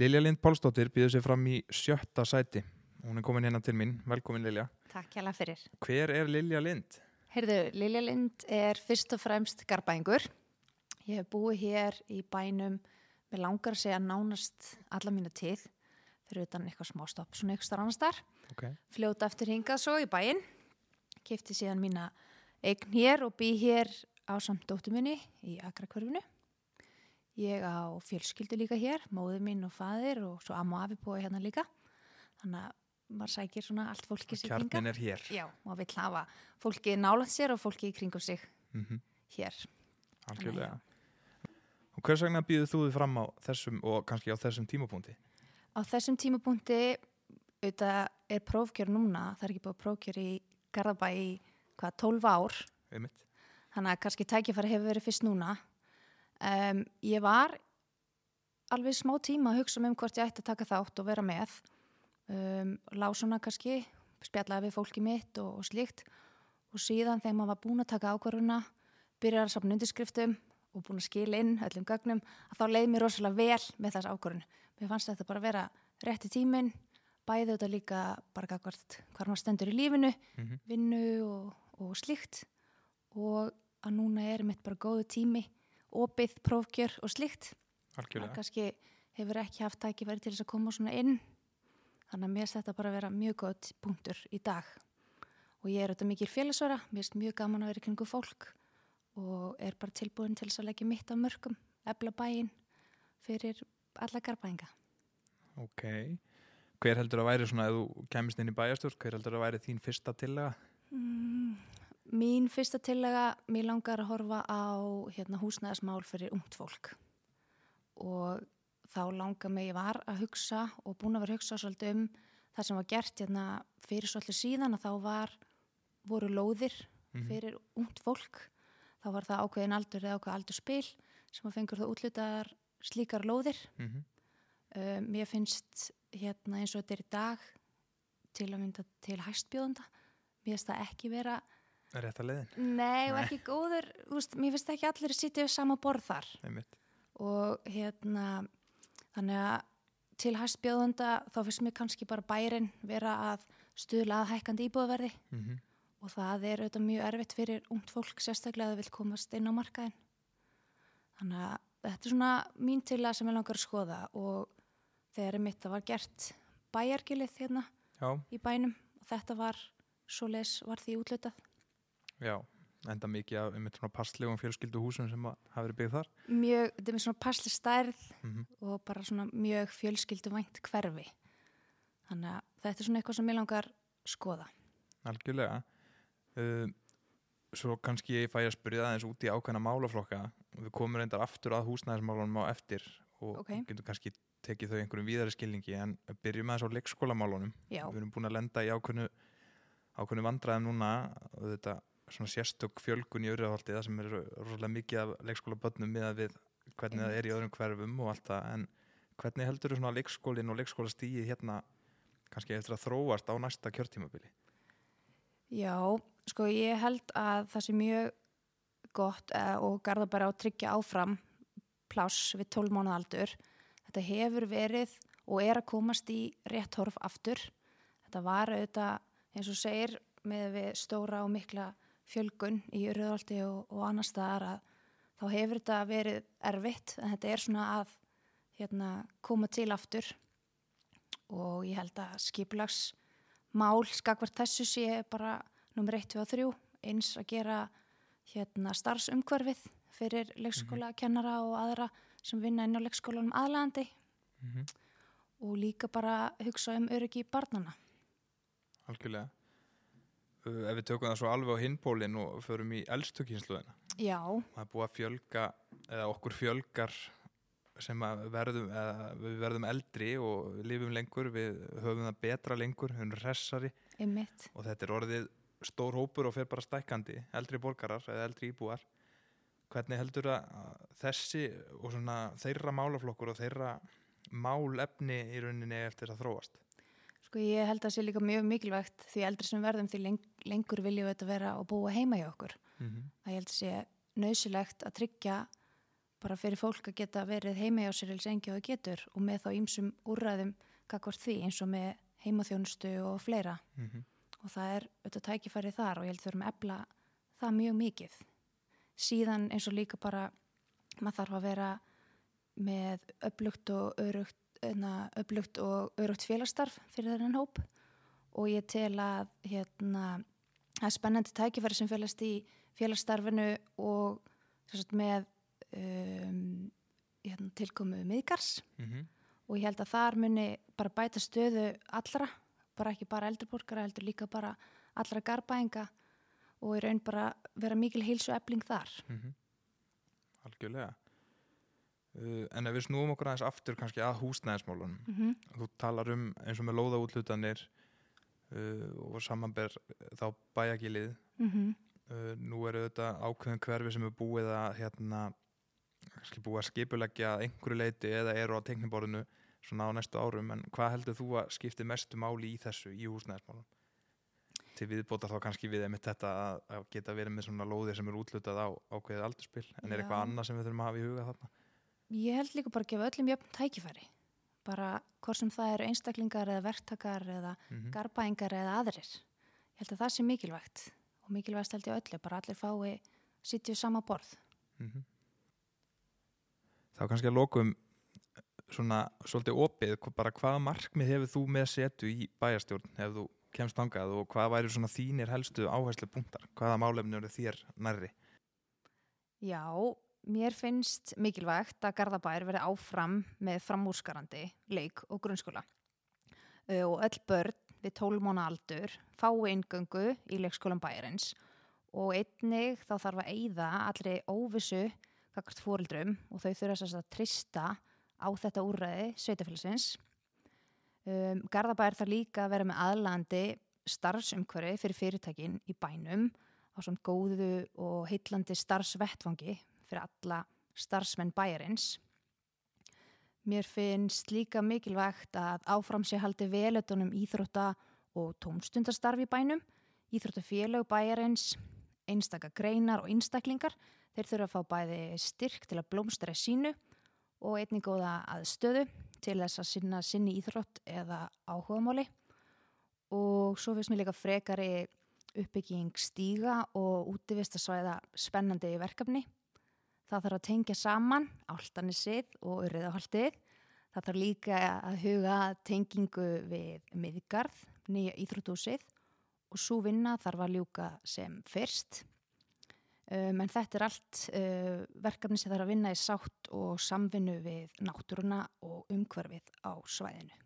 Lilja Lind Pálsdóttir býður sér fram í sjötta sæti. Hún er komin hérna til mín. Velkomin Lilja. Takk hjá fyrir. Hver er Lilja Lind? Heyrðu, Lilja Lind er fyrst og fremst garbaðingur. Ég hef búið hér í bænum með langar að segja nánast alla mína tíð fyrir utan eitthvað smá stopp, svona eitthvað starf annars þar. Okay. Fljóta eftir hingað svo í bæin. Kifti síðan mína eign hér og bý hér á samt dóttu minni í Akrakverfinu. Ég á fjölskyldu líka hér, móðu mín og fadir og svo amma og afi búið hérna líka. Þannig að maður sækir svona allt fólki sér hingað. Kjarnin er hér. Já, maður vill hafa fólki nálat sér og fólki í kringum sig Mm -hmm. hér. Algjörlega. Og hvers vegna býður þú þið fram á þessum og kannski á þessum tímapunkti? Á þessum tímapunkti auðvitað er prófkjör núna, það er ekki búið prófkjör í Garðabæ í hvað, 12 ár þannig að kannski tækifæri hefur verið fyrst núna um, ég var alveg smá tíma að hugsa um hvort ég ætti að taka þátt og vera með. Um, lásuna kannski spjallaði við fólki mitt og, og slíkt. Og síðan þegar maður var búin að taka ákvarðuna byrjar að sapna undirskriftum og búin að skila inn öllum gögnum að þá leiði mér rosalega vel með þess ákvarðun mér fannst þetta bara að vera rétti tíminn bæði þetta líka bara gagvart hvað maður stendur í lífinu Mm vinnu og, og slíkt. Og að núna er mitt bara góðu tími opið, prófkjör og slíkt. Það kannski hefur ekki haft tækifæri til þess að koma svona inn. Þannig að mér finnst þetta bara að vera mjög gott punktur í dag. Og ég er auðvitað mikil félagsvara. Mér finnst mjög gaman að vera kringu fólk og er bara tilbúin til þess að leggja mitt af mörgum, efla bæinn fyrir alla garbæðinga Ok. Hver heldur að væri svona, ef þú kemist inn í bæjastjórn, hver heldur að væri þín fyrsta tillega? Mín fyrsta tillega, mér langar að horfa á hérna, húsnæðismál fyrir ungt fólk. Og þá langar mig, var að hugsa og búin að vera að hugsa svolítið um það sem var gert hérna, fyrir svolítið síðan að þá var, voru lóðir fyrir ungt fólk. Þá var það ákveðin aldur eða ákveð aldur spil sem að fengur það útlutaðar slíkar lóðir. Mm um, mér finnst hérna eins og þetta er í dag til að mynda til hæstbjóðanda mér finnst það ekki vera Rétt að leiðin. Nei, og ekki góður, þú veist, mér finnst ekki allir að sitja við sama borð þar Einmitt. og hérna, þannig að til hæstbjóðanda þá finnst mér kannski bara bærin vera að stuðla að hækkandi íbúðverði Mm og það er auðvitað mjög erfitt fyrir ungt fólk sérstaklega að það vil komast inn á markaðin. Þannig að þetta er svona mín til að sem ég langar að skoða og þegar er mitt það var gert bæjargilið hérna Já, í bænum og þetta var svoleiðis var því útlutað. Já. Enda mikið af einmitt svona passlegum fjölskyldu húsum sem hafa verið byggð þar. mjög, þetta er með svona passli stærð Mm og bara svona mjög fjölskyldu vænt hverfi þannig að þetta er svona eitthvað sem ég langar skoða Algjörlega. Uh, svo kannski ég fæ að spyrja aðeins út í ákveðna málaflokka. Við komum reyndar aftur að húsnæðismálunum á eftir og Ok. getum kannski tekið þau einhverjum víðari skilningi en byrjum aðeins á leikskólamálunum. Já, Við erum búin að lenda í ákveðnu, ákveðnu vandræðum núna þetta svona sérstök fjölgun í öryðaholti það sem er rosalega mikið af leikskólabönnum miðað við hvernig það er í öðrum hverfum og allt það. En hvernig heldur þú svona leikskólin og leikskólastíði hérna kannski eftir að þróast á næsta kjörtímabili? já, sko ég held að það sé mjög gott eh, og garða bara á tryggja áfram pláss við 12 mánuð aldur. Þetta hefur verið og er að komast í rétt horf aftur. Þetta var auðvitað eins og segir með við stóra og mikla fjölgun í Röðolti og, og annar staðar að þá hefur þetta verið erfitt. En þetta er svona að hérna, koma til aftur. Og ég held að skiplags mál skakvart þessu sé bara nummer 1, 2 og 3 eins að gera hérna, starfsumhverfið fyrir leikskóla kennara og aðra sem vinna inn á leikskólanum aðlandi Mm og líka bara hugsa um öryggi barnana. Algjörlega. Uh, ef við tökum það svo alveg á hinpólinn og förum í eldstökinsluðina. Já, Það er búið að fjölga, eða okkur fjölgar sem að verðum, við verðum eldri og lifum lengur, við höfum það betra lengur, höfum hressari einmitt. og þetta er orðið stór hópur og fer bara stækkandi, eldri borgarar eða eldri íbúar. Hvernig heldur að þessi og svona þeirra málaflokkur og þeirra málefni í rauninni eftir að þróast? Sko ég held að það sé líka mjög mikilvægt því eldri sem við verðum því leng lengur viljum við þetta vera og búa heima hjá okkur. Mm -hmm. ég held að sé nöðsilegt að tryggja bara fyrir fólk að geta verið heima hjá sér eða sengi og það getur og með þá ýmsum úrræðum kakvart því eins og með heimaþjónustu og fleira mm og það er auðvitað tækifæri þar og ég held að ebla það mjög mikið. Síðan eins og líka bara maður þarf að vera með öflugt og örugt, eðna, öflugt og örugt félagstarf fyrir þennan hóp og ég tel að hérna, það er spennandi tækifæri sem félast í félagsstarfinu og sagt, með um, hérna, tilkomu miðgars -hmm. og ég held að þar muni bara bæta stöðu allra bara ekki bara eldurborgara, heldur líka bara allra garbaenga og í raun bara vera mikil heilsu ebling þar. Mm Algjörlega. Uh, en ef við snúum okkur aðeins aftur kannski að húsnæðismálunum. Mm -hmm. Þú talar um eins og með lóðaútlutanir uh, og samanber þá bæagilið. Mm -hmm. Uh, nú eru þetta ákveðin hverfi sem er búið að hérna, búið að skipuleggja einhverju leiti eða eru á tekniborðinu svona á næstu árum en hvað heldur þú að skipti mestu máli í þessu í húsnæðismálum? Til viðbóta þá kannski við einmitt þetta að, geta verið með svona lóðir sem er útlutað á ákveðið aldurspil en er Já. eitthvað annað sem við þurfum að hafa í huga þarna? Ég held líka bara að gefa öllum jöfn tækifæri. Bara hvort sem það eru einstaklingar eða verktakar eða Mm -hmm. garbaengar eða aðrir. Ég held að það sé mikilvægt og mikilvægst held ég öllu, bara allir fái sitju sama borð. Mhm. Þá kannski að lokum svona svolítið opið, bara hvaða markmið hefur þú með setu í bæjarstjórn ef þú kemst þangað og hvað væri svona þínir helstu áherslu punktar? Hvaða málefni eru þér nærri? Já, mér finnst mikilvægt að Garðabær verði áfram með framúrskarandi leik og grunnskóla og öll börn við 12 móna aldur fái ingöngu í leikskólan bæjarins og einnig þá þarf að eyða allri óvissu kakart fóreldrum og þau þurfa að trista á þetta úrræði sveitafélagsins. Um, Garðabær þarf líka að vera með aðlandi starfsumhverfi fyrir fyrirtækin í bænum á svona góðu og heillandi starfsvettfangi fyrir alla starfsmenn bæjarins. Mér finnst líka mikilvægt að áfram sé haldi velutunum íþrótta og tómstundastarf í bænum, íþróttafélög bæjarins, einstaka greinar og einstaklingar. Þeir þurfa að fá bæði styrk til að blómstra í sínu og einnig góða aðstöðu til þess að sinna sinni íþrótt eða áhugamáli. Og svo finnst mér líka frekari uppbygging stíga og útivistasvæða spennandi verkefni. Það þarf að tengja saman áltanissið og urriðahaldið. Það þarf líka að huga tengingu við miðgarð, nýja íþróttúsið og svo vinna þarf að ljúka sem fyrst. Um, en þetta er allt uh, verkefni sem þarf að vinna í sátt og samvinnu við náttúruna og umhverfið á svæðinu.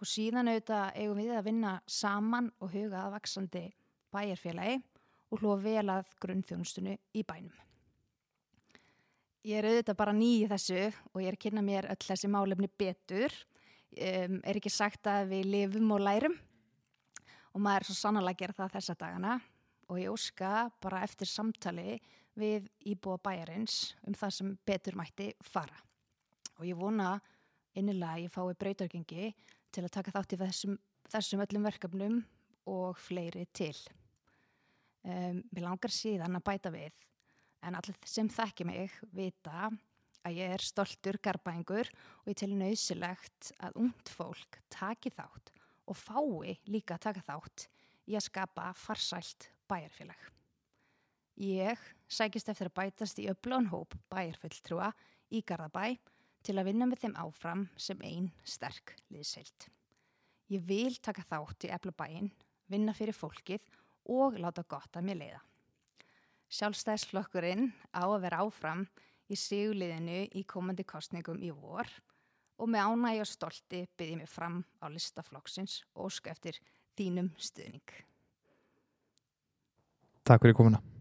Og síðan auðvitað eigum við að vinna saman og huga að vaksandi bæjarfélagi og hlúa vel að grunnþjónustunni í bænum. Ég er auðvitað bara ný í þessu og ég er að kynna mér öll þessi málefni betur. Um, er ekki sagt að við lifum og lærum og maður er svo sannlega að gera það þessa dagana og ég óska bara eftir samtali við íbúa bæjarins um það sem betur mætti fara. Og ég vona innilega að ég fái breytargengi til að taka þátt í þessum, þessum öllum verkefnum og fleiri til. Um, mér langar síðan að bæta við en allir sem þekki mig vita að ég er stoltur garbaengur og ég telur nöðsilegt að ungt fólk taki þátt og fái líka taka þátt í að skapa farsælt bæjarfélag. Ég sækist eftir að bætast í öflón hóp bæjarfulltrúa í Garðabæ til að vinna með þeim áfram sem einn sterk liðseilt. Ég vil taka þátt í eflabæin, vinna fyrir fólkið og láta gott að mér leiða. Sjálfstæðsflokkurinn á að vera áfram í sigurliðinu í komandi kostningum í vor og með ánægi og stolti byrði mér fram á listaflokksins og óska eftir þínum stuðning. Takk fyrir komuna.